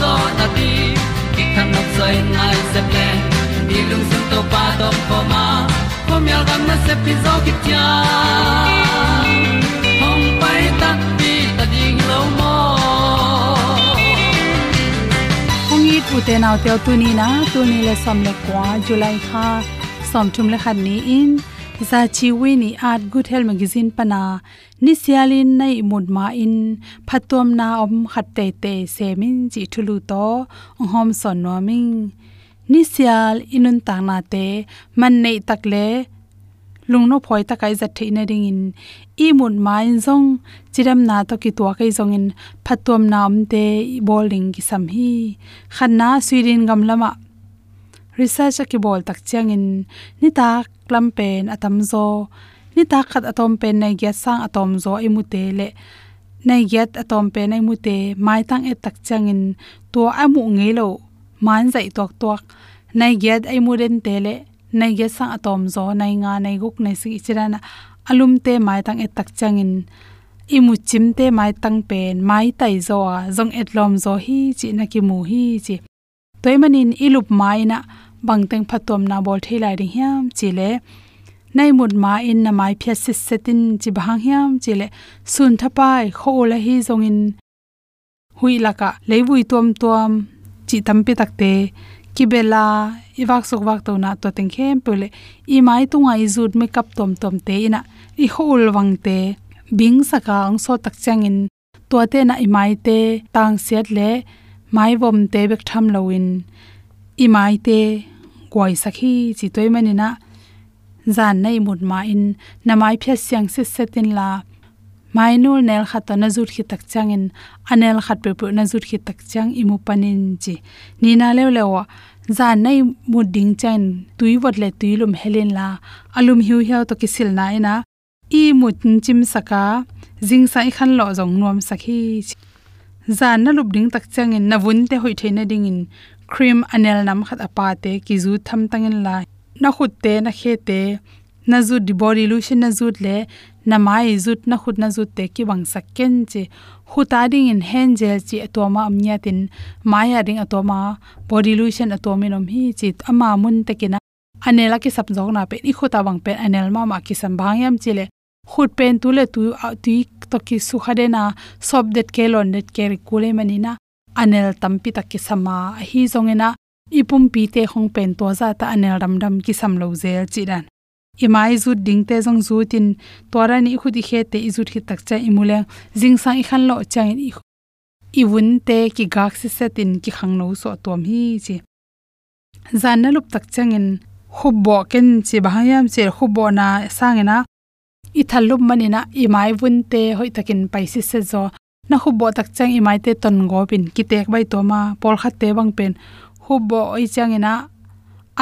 zo na ti ki kan nok sai nai se ple ni lung sun to pa do po ma. Pom yal gam na se pi zo ki tia hong pai ta pi ta ding lo mo ong i tu te naw te tu ni na tu ni le som le kwa july kha som thum le khan ni in za chi wi ni art good health magazine pana. Ni sialin nai mud ma in phatom na om khat te te semin chi thulu to. Hom son no ming ni sial inun ta na te. Man nei takle lungno phoi takai kai the na ring in. I mun ma in zong. Chiram na to ki tua kai zong in. Phatom nam te bowling ki sam hi. Khanna suirin gam lama research ki bol tak chiang in ni ta klam pen atam zo. Ni ta khat atom pen nei gya sang atom zo i mu te le nei gyat atom pen ai mu te mai tang e tak chiang in to a mu nge lo. Man zai tok tok nei gyat ai mu den te le nei ge sang atom zo. Nei nga nei guk nei si chirana alum te mai tang e tak chiang changin imu chim te mai tang pen, mai tai zo a, zong et lom zo hi chi, na ki mu hi chi. Toy manin ilup mai na bang teng phatom na bol thei lai ri hiam, chile le mut ma in na mai phya sis setin chi bhang hiam, chile sun thapai kho la hi zong in hui laka leibui tom tom chi tampi takte kibela iwak sok wak to na to teng khem pule i mai tunga i zut me kap tom tom te ina, i hol wang te, bing saka ang so tak chang in to te na i mai te, tang set le, mai vom te bek tham lo in mai te goi sakhi chi toy manina zan nei mut ma in namai phya siang se setin la, mainul nel khat na zut khi tak chang in anel khat pe pu na zut khi tak chang imu panin chi ni na le le wa zan nei mu ding chen tui wat le tui lum helen la, alum hiu hiao to ki sil na ina i mut chim saka jing sai khan lo jong nuam sakhi zan na lup ding tak chang in na vun te hoi theina ding in cream anel nam khat apa te ki zu tham tangin la na khut te, na khe te, na zu di body lotion na zut le, na mai zut, na khut na zut te ki wang sakken che. Khuta ding in hand gel chi atoma amnya tin maya ding atoma body lotion atomi nom hi chi ama mun te kina anela ki sap jong na pe, i khuta wang pe anel ma ma ki sam bhangyam chile khut pen tu le tu tu to ki su khade na, sob det ke, lon det ke ri kule manina anel tampi tak ki sama hi zongena, ipum pi te khong pen to za ta anel ram ram ki sam lo zel chi dan imai zu ding te zong zu tin tora ni khudi khe te izut thi tak cha imule. Jing sa i khan lo chang i i wun te ki gak se setin ki khang no so tom hi chi. Zan na lup tak changin khubbo ken chi bahayam che khubbo na sangena i thallup manina imai wun te hoi takin paisi se zo na khubbo tak chang imai te ton go pin ki tek bai to ma pol khat te bang pen. Khu bo i chang ina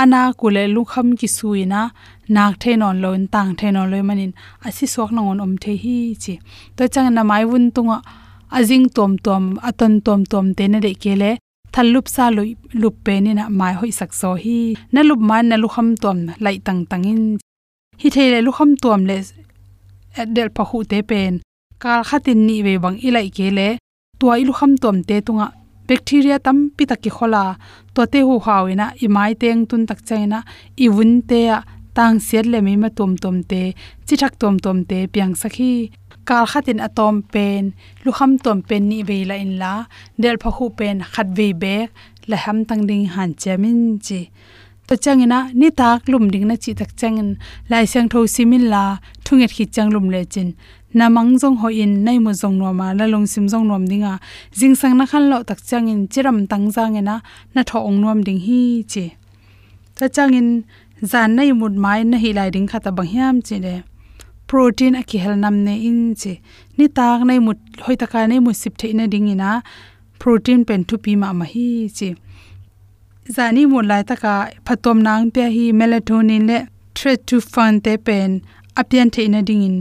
ana kule lukham ki suina nak the non lon tang the non loi manin. Asi sok na on om the hi chi to chang na mai wun tunga, ajing tom tom, aton tom tom te ne de kele, thallup sa loi lup pe ni na mai hoi sak so hi. Na lup man na lukham tom, lai tang tangin. Hi thele lukham tom le eh, del pa hu te pen kal khatin ni ve bang ilai kele tua ilu kham tom te tunga. Bacteria tam pi takki khola to te hu hawina i mai teng tun tak chaina i wun te a, tang siat le mi ma tom tom te chi thak tom tom te piang sakhi kal khatin atom pen, lu kham tom pen ni ve la in la, del pha khu pen khat ve be la ham tang ding han chamin chi. To changina ni tak lum ding na chi tak changin lai sang tho simin la, thunget khi chang lum le chin na mang jong ho in nei mu jong no ma la long sim jong nom dinga jing sang na khan lo tak chang in chiram tang jang ena, na tho ong nom ding hi che ta chang in zan nei mut mai na hi lai ding khata bang hiam che le protein a ki hel nam ne in che ni tak nei mut hoi ta ka nei mu sip the na ding ina, protein pen thu pi ma ma hi che zani mu lai ta ka phatom nang pe hi melatonin le tryptophan te pen apian the na ding in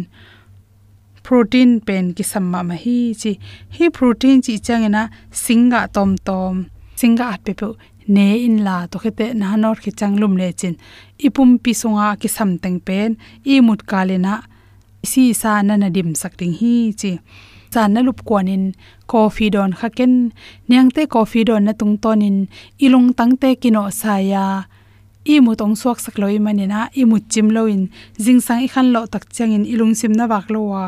protein pen ki samma ma hi chi. Hi protein chi changena singa tom tom, singa at pe ne in la to khete na nor khi changlum le chin. Ipum pi sunga ki sam teng pen, i mut kalena si sa na na dim sak ding hi chi. Chan na lup kwanin coffee don khaken nyangte coffee don na tung tonin ilung tangte kino saya i mu tong suak sak loi manina i mu chim loin jing sang i khan lo tak changin ilung sim na bak lo wa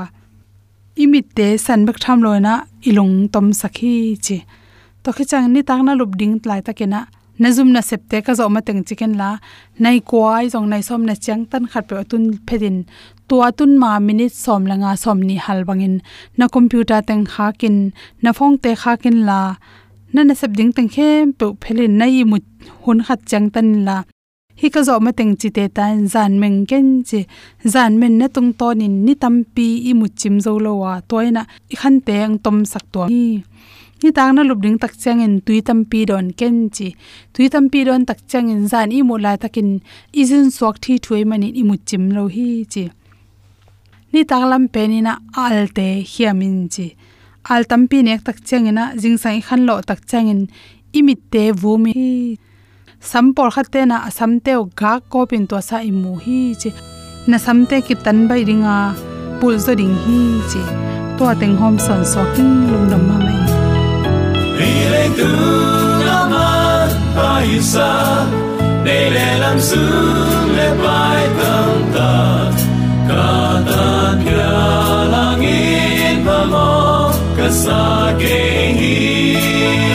imit te san bek tham loina ilung tom sakhi chi. To khi chang ni tak na lup ding tlai takena nazum na septe ka zo ma teng chicken la, nai kwai jong nai som na chang tan khat pe tun phedin tua tun ma minute som langa som ni hal bangin na computer teng kha kin na phong te kha kin la, na na sep ding teng khem pe phelin nai mu hun khat chang tan la hi ka zo ma teng chi te tan zan meng ken chi. Zan men na tung ton in ni tampi i mu chim zo lo wa toina i khan te ang tom sak to. Hi. Ni tang na lup ding tak chang in tui tampi don ken chi. Tui tampi don tak chang in zan i mu la takin izin sok thi thui mani i mu chim lo hi chi. Ni taklam penina alte hiamin chi. Al tampi nek tak changina jingsai khan lo tak changin imit te vumi sampor khate na samteo ga ko pin to sa imu hi che na samte ki tan bai ringa, pul zo ding hi che to ateng hom son so king lung dam ma mai. Ri le tu na ma pa isa ne le lam su, le pai tam ta. Ka ta pya langin pa mo, ka sa ke hi.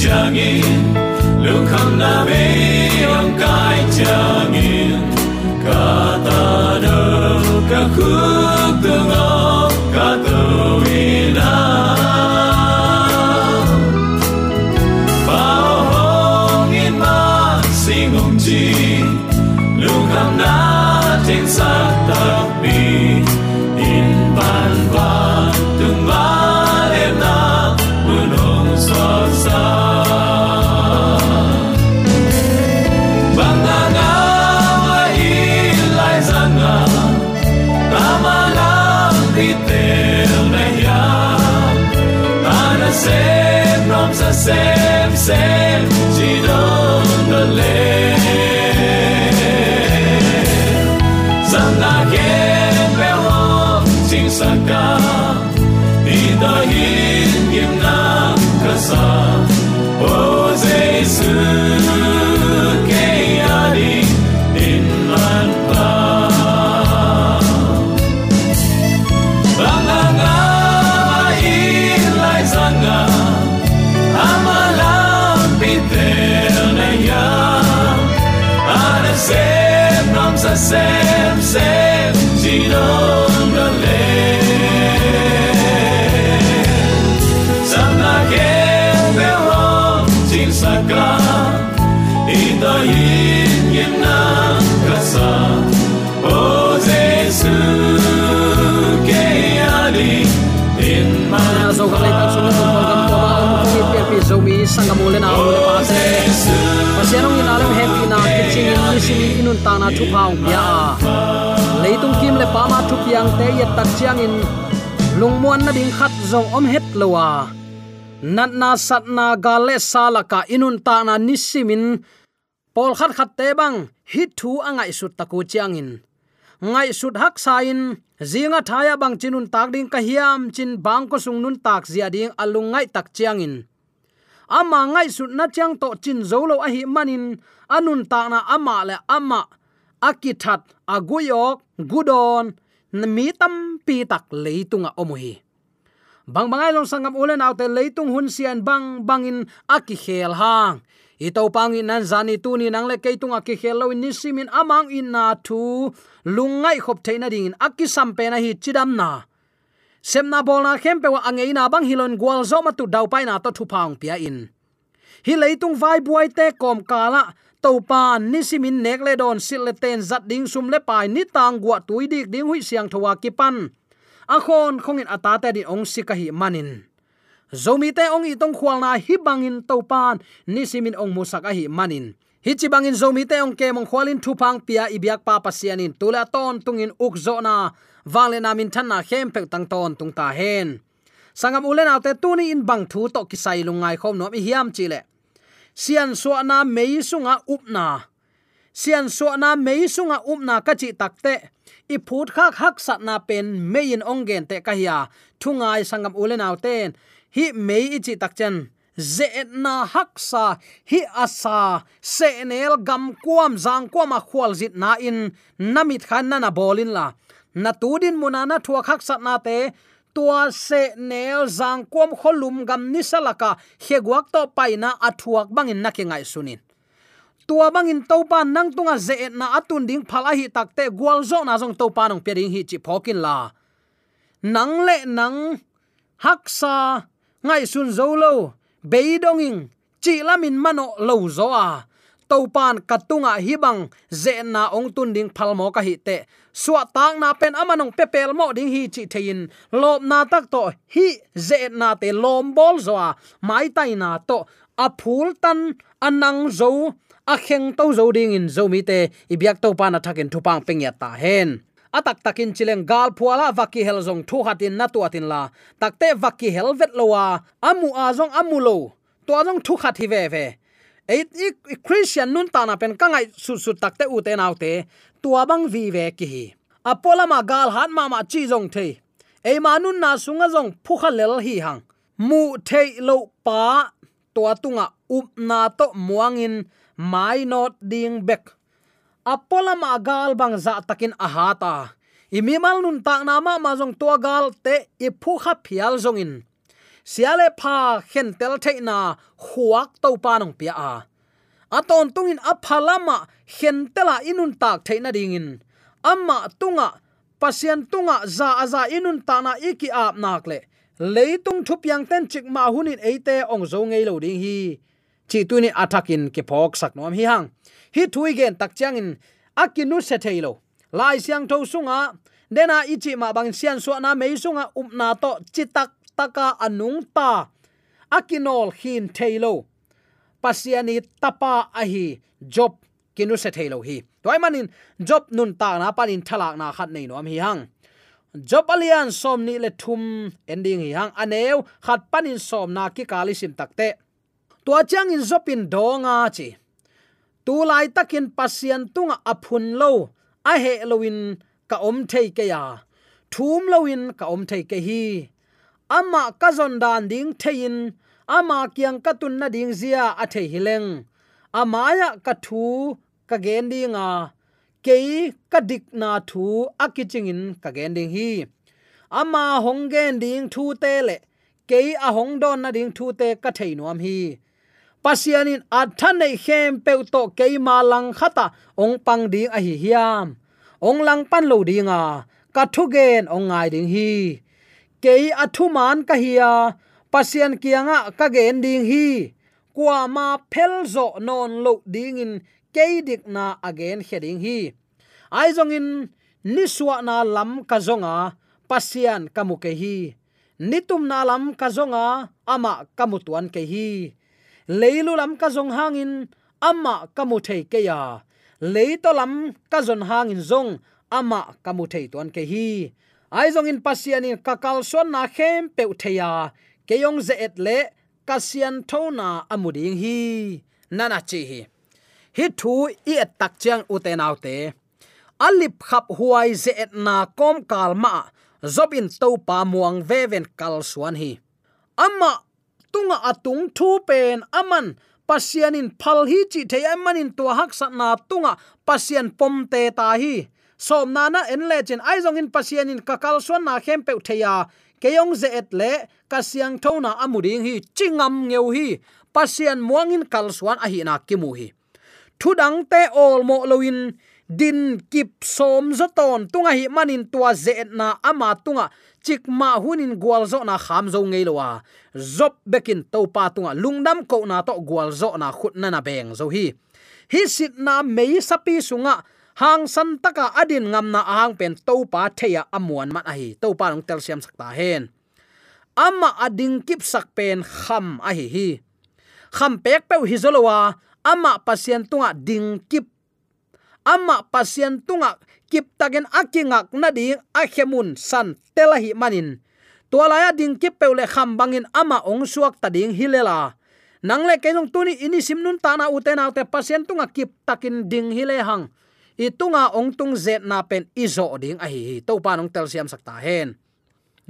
ကြာငယ်လုံခံနာပဲ kiching in ni inun ta na thu phau ya leitung kim le pa ma thu piang te yet tak chiang in lungmuan na ding khat zong om het lowa nat na sat na gale sala ka inun ta na nisimin pol khat khat te bang hi thu angai sut taku chiang in ngai sut hak sain zinga thaya bang chinun tak ding ka hiam chin bang ko sung nun tak zia ding alung ngai tak chiang in ama ngai sut na chang to chin zolo a hi manin, anun ta na ama le ama. Akithat aguyok gudon mi tam pi tak leitunga omuhi bang bangai long sangam ulen autte leitung hun sian bang, bangin aki khel hang. Ito pangin nan zani tu ni nang le keitung aki khel lo ni simin amang in na thu. Lungai khop theina ding aki sampe na hi chidam na semna bolna khempe wa angei na bang hilon gwal zo ma tu dau pai na to thu phang pia in. Hi leitung vai buai te kom kala to pan ni simin nek le don sil le ten zat ding sum le pai ni tang gwa tui dik ding hui siang thowa ki pan. A khon khongin ata ta di ong sika hi manin. Zomi te ong i tong khwal na hi bangin to pan ni simin ong musak a hi manin. Hi chi bangin zomi te ong ke mong khwalin thu phang pia biak pa pasianin tula ton tungin uk zo na wale na min than na khem pek tang ton tung ta hen. Sangam ulen autte tuni in bang thu to kisai lungai khom no mi hiam chile sian so na mei sunga upna sian so na mei sunga upna ka chi takte i phut khak hak sat na pen mein ongen te ka hiya thungai sangam ulen autten hi mei chi takchen ze na haksa hi asa se nel gam kuam zang kwama khwal zit na in. Namit khan na na bolin la na tudin munana thua khak sat na te, tua se nel zang kom kholum gam ni salaka hegwak to paina athuak bangin na ke ngai sunin. Tua bangin topa nang tunga ze na atun ding phala hi takte gwal zo na jong topa nong pe ding hi chi phokin la. Nang le nang haksa ngai sun zo lo beidonging chi lamin mano lo zo a topan katunga hibang, ze na ong tun ding phalmo ka hi te. Suwa tak na pen amanong pepel mo ding hi chi thein lop na tak to hi ze na te lom bol zo mai tai na to a phul tan anang zo a kheng to zo ding in zo mi te. Ibyak to pa na thakin thupang peng ya ta hen. Atak takin chileng gal phuala vaki hel zong thu hatin na tu atin la. Takte vaki hel vet lowa amu a zong amulo to zong thu khat hi ve ve ei christian nun ta na pen kangai su su takte u te nau te, tua bang vi ve ki hi. Apola ma gal han ma ma chi jong the e ma nun na sunga jong phu kha lel hi hang. Mu the lo pa, tua tunga up na to muang in, mai not ding back apola ma gal bang za takin ahata. Imi mal nun tak na ma ma jong tua gal te, i phu kha phial zong in siale pha khen tel theina huak to pa nong pia a. Aton tungin aphalama khen tela inun tak theina dingin amma tunga, pasien tunga za aza inun ta na iki ap nak le. Leitung thup yang ten chik ma hunin eite ong zo ngei lo ding hi. Chi tu ni athakin ke phok sak nom hi hang. Hi thui gen tak chang in akinu se thailo lai siang tho sunga dena ichi ma bang sian so na mei sunga up na to chitak taka anung ta. Akinol hin thailo pasiani tapa ahi job kinu se thailo hi. Toy manin job nun ta na panin thalak na khat nei nom hi hang. Job alian som ni le thum ending hi hang. Aneu khat panin som na ki kali sim takte. Tua chang in zopin donga chi. Tu lai takin pasian tunga aphun lo. A he loin ka om thei ke ya. Thum loin ka om thei ke hi ama ka zon dan ding thein, ama kyang ka tun na ding zia a the hileng. Amaya ka thu ka gen dinga ke ka dik na thu akiching in ka gen ding hi. Ama hong gen ding thu te le ke a hong don na ding thu te ka thei nuam hi. Pasianin athan nei khem pe to ke ma lang khata ong pang ding a hi hiam. Ong lang pan lo dinga ka thu gen ong ngai ding hi ke athuman thu ka hiya pasien kianga ka gen ding hi. Kwa ma phelzo non lo ding in ke dik na again heading hi. Ai zong in niswa na lam ka zonga pasian kamu ke hi. Nitum na lam ka zonga, ama kamutuan ke hi. Leilu lam ka zong hangin ama kamu thei ke ya. Leito lam ka zon hangin zong, ama kamu thei tuan ke hi aizong in pasian in kakal son na khem pe utheya. Keyong ze et le kasian thona amuding hi. Nana chi hi. Hi thu i et tak chang uten te alip khap huai ze et na kom kal ma. Zobin to pa muang veven kal suan hi. Amma tunga atung thu pen aman. Pasianin phal hi chi thei amanin to hak sa na tunga pasian pomte ta hi som nana en le chen ai zong in pasianin kakal suan na khem pe theya. Keyong ze et le kasyang thona amuding hi, chingam ngeu hi. Pasian muangin kalsuan a hi na kimu hi. Thudang te ol mo loin din kip som zaton tunga hi manin tua ze na ama tunga. Chik ma hunin gwal zo na kham zo ngei lowa zop bekin to pa tunga. Lungdam ko na to gwal zo na khut na na beng zo hi. Hi sit na mei sapi sunga hang san taka adin ngam na ahang pen to pa theya amuan man ahi. To pa long tel siam sakta hen. Amma ading kip sak pen kham ahi hi. Kham pek pe hi zolowa, amma pasien tunga ding kip. Amma pasien tunga kip tagen akingak na ding akhemun san telahi manin. Tualaya ding kip pe le kham bangin ama ong suak ta ding hilela nangle kenong tuni ini simnun tana utena te pasien tunga kip takin ding hile hang itunga ongtung zet na pen izo ding. A hi to pa nong tel siam sakta hen.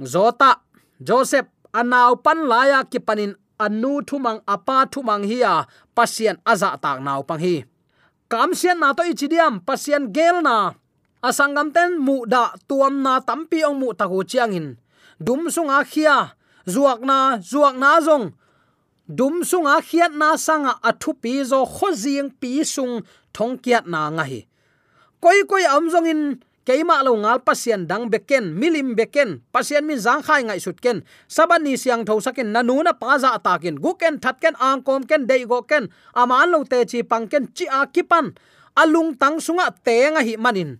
Zota, joseph anaw pan laya ki panin anu thumang apa thumang hiya pasien aza tak naw pang hi. Kam sian na to ichidiam, pasien gel na. Asangam ten mu da tuam na tampi ong mu ta hu chiang in. Dum sunga khia, zuak na zuak na zong. Dum sunga khiat na sanga athu pi zo khozing pi sung thongkiat na nga hi koi koi amjong in keima lo ngal pasien dang beken, milim beken, pasien min zang khai ngai sut ken. Saban ni siang tho sakin nanuna paza atakin guken thatken angkom ken dei go ken. Aman lo te chi pangken chi a kipan alung tang sunga tenga hi manin.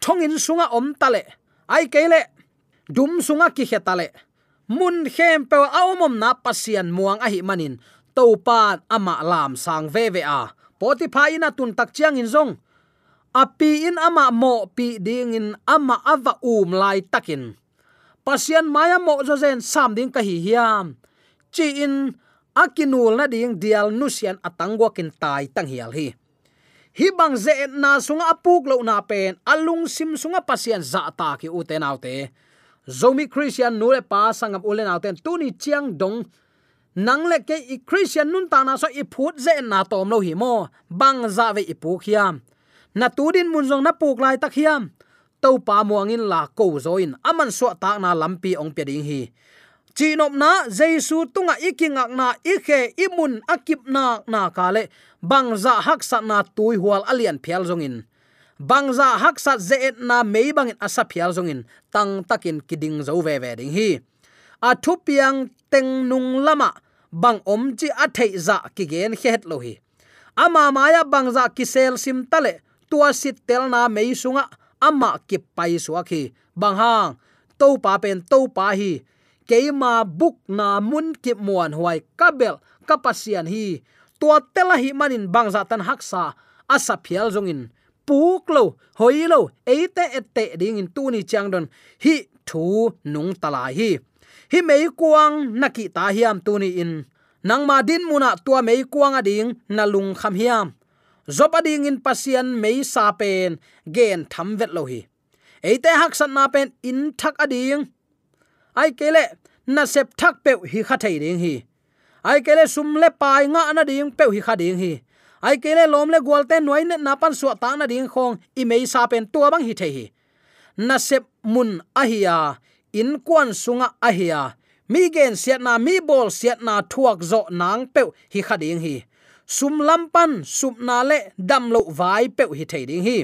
Thongin sunga om tale ai kele dum sunga ki hetale mun khem pe aomom na pasien muang a hi manin. Topan ama lam sang ve ve a. Poti pha tun tak chiang in zong api in ama mo pi ding in ama ava um lai takin. Pasian maya mo zo zen sam ding ka hi hiam. Chi in akinul na ding dial nusian atangwa kin tai tang hial hi. Hi bang ze na sunga apuk lo na pen, alung sim sunga pasian za ta ki u autte te. Zomi christian nule pa sangam ulen auten tuni chiang dong. Nang le ke i christian nun ta na so i phut ze na tom lo hi mo. Bang za ve i pu khiam na tudin mun jong na puk lai tak hiam. To pa muangin la ko zoin aman so ta na lampi ong pe ding hi. Chinop na jesu tunga ikingak na ikhe imun akip na na kale bangza haksa na tui hual alian phial zongin bangza haksa ze na mei bangin asa phial zongin tang takin kiding zo ve ve ding hi. A thu piang teng nung lama. Bang om chi athei za ki gen het lo hi. Ama maya bangza kisel sim tale tua sit tel na mei sunga ama ki pai suwa khi. Bang hang to pa pen to pa hi. Keima buk na mun ki muan huai kabel kapasian hi. Tua tela hi manin bangza tan haksa asa phial zongin puk lo lo eite ette ding in tu ni chang don. Hi, thu nung tala hi. Hi mei kuang naki ta hiam tu ni in. Nang ma din muna tua mei kuang ading nalung kham hiam zopading in pasian mei sa pen gen tham vet lo hi. Eite hak san na pen in thak ading ai kele na sep thak pe hi kha thei ding hi. Ai kele sum le pai nga na ding pe hi kha ding hi. Ai kele lom le gol te noi ne na pan su ta na ding khong i mei sa pen tua bang hi thei hi. Na sep mun ahia in kwan sunga ahia mi gen siat na, mi bol siat na thuak zo nang pe hi kha ding hi sum lampan sum na le dam lo vai pe hi thei ding hi.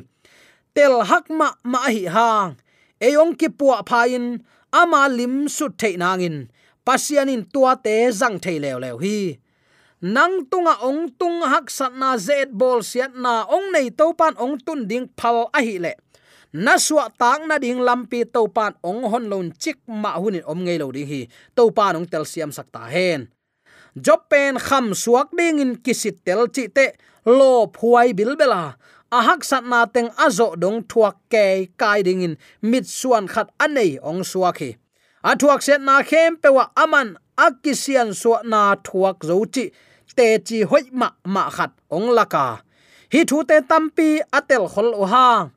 Tel hak ma ma hi hang. Eyong ki pài in, ama lim su thei nangin pasianin tua te zang thei lew lew hi. Nang tunga ong tung hak sat na zet bol siat na ong nei to pan ong tun ding phal a hi le. Na suwa tang na ding lampi to pan ong hon lon chik ma hunin om ngei lo ding hi. To pan ong tel siam sakta hen job pen kham suak ding in kisit tel chi te lo phuai bil bela. Ahak sat na teng azo dong thuak ke kai ding in mit suan khat anei ong suaki hi. A thuak set na khem pewa aman akisian so na thuak zo chi te chi hoi ma ma khat ong laka. Hi thu te tampi atel khol o hang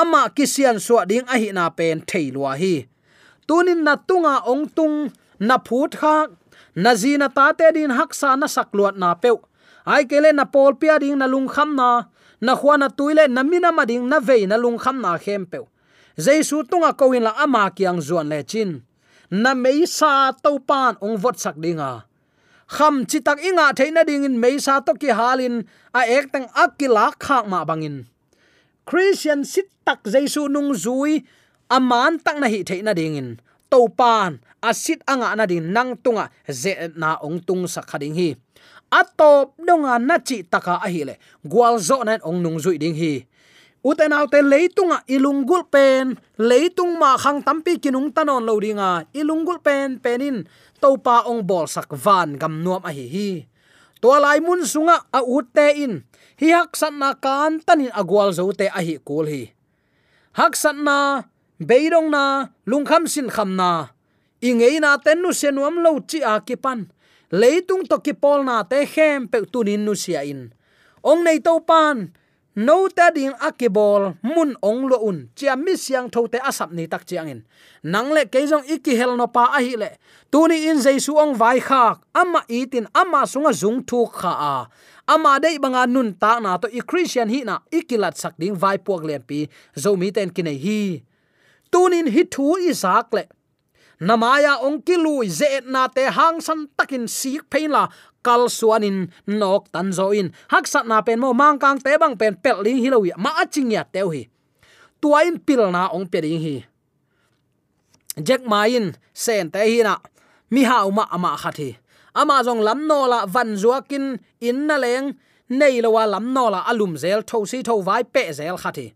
ama kisian so ding a hi na pen theilwa hi. Tunin na tunga ong tung na phut kha na zina ta te din haksa na sakluat na pe ai kele na pol pia ding na lung kham na na khwana tuile na mina ma ding na ve na lung kham na khem pe jesu tunga ko in la ama kyang zuan le chin. Na mei sa to pan ong vot sak dinga. Kham chi tak inga theina ding in mei sa to ki halin, a ek tang akila khak ma bangin christian sit tak jesu nung zui aman tak na hi theina ding in. To pan asit anga na ding nang tunga ze na ong tung sakhading hi. Atop donga na chi taka a hi le. Gwal zo nan ong nung zui ding hi. Uten autte leitunga ilungul pen, leitung ma khang tampi kinung tanon lo ringa ilungul pen penin, topa ong bol sak van gam nuam a hi hi. To lai mun sunga a utte in. Hi hak san na kan tanin agwal zo te a hi kul hi. Hak san na beirong na, lungkham sin kham na ingei na ten nu senuam lo chi a ki pan. Leitung to ki pol na te khem pe tunin nu sia in. Ong nei to pan. No ta ding akibol mun ong lo un. Chia mi siang thote asap ni tak chiang in. Nang le keijong iki hel no pa a hi le. Tuni in jaisu ong vai khak. Ama itin ama sunga zung thu kha a. Ama dei banga nun ta na to i christian hi na ikilat sak ding vai puak lem pi. Zo mi ten kine hi. Tunin hi thu i sak le namaya ong kilui ze na te hang san takin sik phein la kal suanin nok tan zo in hak sat na pen mo mang kang te bang pen pel ling hilowi ma aching ya teu hi. Tuain pil na ong pe ring hi. Jack main sen te hi na, mi ha ma ama khathi ama jong lam no la van zuakin in na leng, nei lo wa lam no la alum zel, tho si tho vai pe zel khathi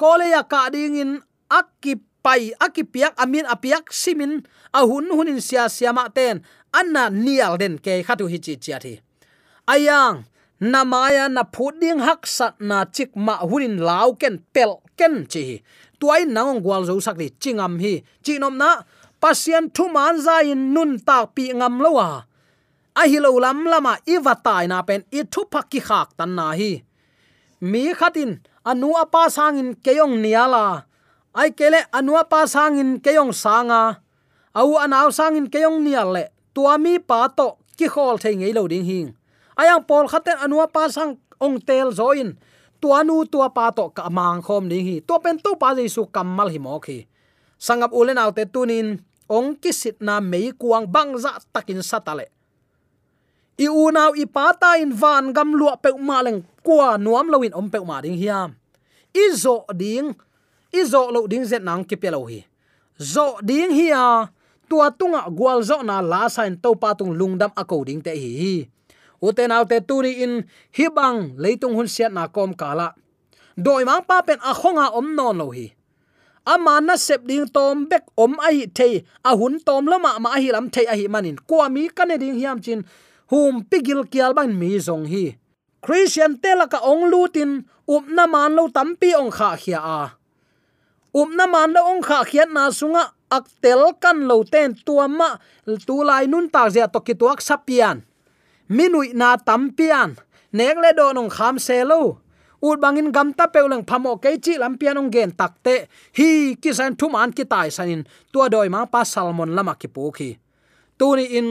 kole ya ka ding in akip pai akipiak amin apiak simin ahun hunin sia siama ten. Anna nial den ke khatu hi chi chia thi. Ayang, namaya na phuding hak sat na chik ma hunin lau ken pel ken chi tuai nang gwal zo sak ni chingam hi. Chinom na, pasien thu man za in nun ta pi ngam lowa a hi lo lam lama iwatai na pen i thu phak ki khak tan na hi. Mi khatin, anu apa sangin keyong niala ai kele anua pa sangin keyong sanga. Au anaw sangin keyong nial le. Tuami pa to ki khol thei ngei lo ding hing. Ayang pol khaten anua pa sang ong tel zoin. Tuanu tua pa to ka mang khom ding hi. To pen to pa jesu kamal hi mo khi sangap ulen autte tunin, ong kisit na mei kuang bangza takin satale i u naw i pata in van gam lua pe ma leng kwa nuam lawin om pe ma ding hiam. I zo ding i zo lo ding zet nang ki pelo hi zo ding hi a à? tua tunga à, gwal zo na la sain to pa tung lungdam a à te hi uten autte tuni in hibang leitung hun siat na kom kala doi mang pa pen a khonga om non lo hi ama na sep ding tom bek om ai thei a hun tom lama ma hi lam thei a hi manin kwa mi kane ding hiam chin hum pigil kial ban mi zong hi christian telaka ong lutin up na man lo tampi ong kha khia a umna man la ong kha khian na sunga ak tel kan lo ten tuama tu lai nun ta zia to ki tuak sapian minui na tampian nek le do nong kham se lo ut bangin gam ta peuleng phamo ke chi lampian ong gen takte hi ki san thum an ki tai sanin tua doi ma pa salmon lama ki pu khi. Tuni in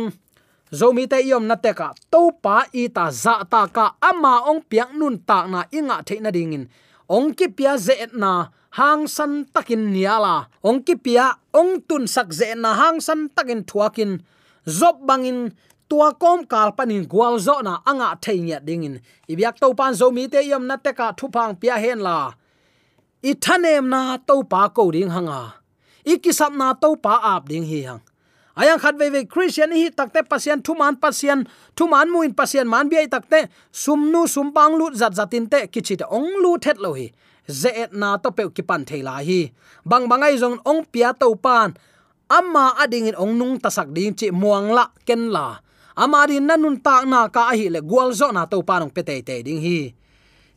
zomi te yom na te ka to pa i ta za ta ka, ama ong piang nun ta na inga the na dingin ong ki pia ze na hang san takin niala. Ong ki pia ong tun sak ze na hang san takin thuakin. Zop bangin, tua kom kal panin gwal zo na anga theinya dingin. Ibyak to pan zo mi te yam na te ka thupang pia hen la. I thanem na to pa ko ding hanga. Ikisap na to pa ap ding hi hang ayang khat ve ve christian hi takte pasien thu man pasien thu man muin pasien, man bi takte sumnu sumpang lut zat zatin te kichit ong lu thet lo hi. Ze et na to pe ki pan thela hi. Bang bangai jong ong pia to pan. Amma ading in ong nung tasak ding chi muang la ken la. Amari nanun ta na ka hi le gwal zo na to panong pete te ding hi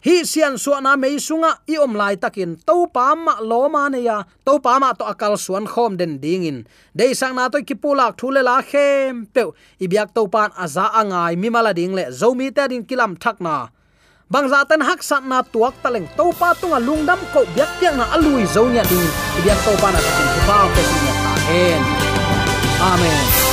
hi sian so na mei sunga, i om lai takin. To pa ma lo ma ne ya. To pa ma to akal suan khom den ding in. De sang na to kipulak thule la khem pe i biak to pan aza angai mi mala ding le. Zomi ta ding kilam thak na. Bang za tan hak sat na tuak taleng to pa tunga lungdam ko biak tiang na alui zo nya ding. I biak to pa na takin. Pa pe ta hen amen.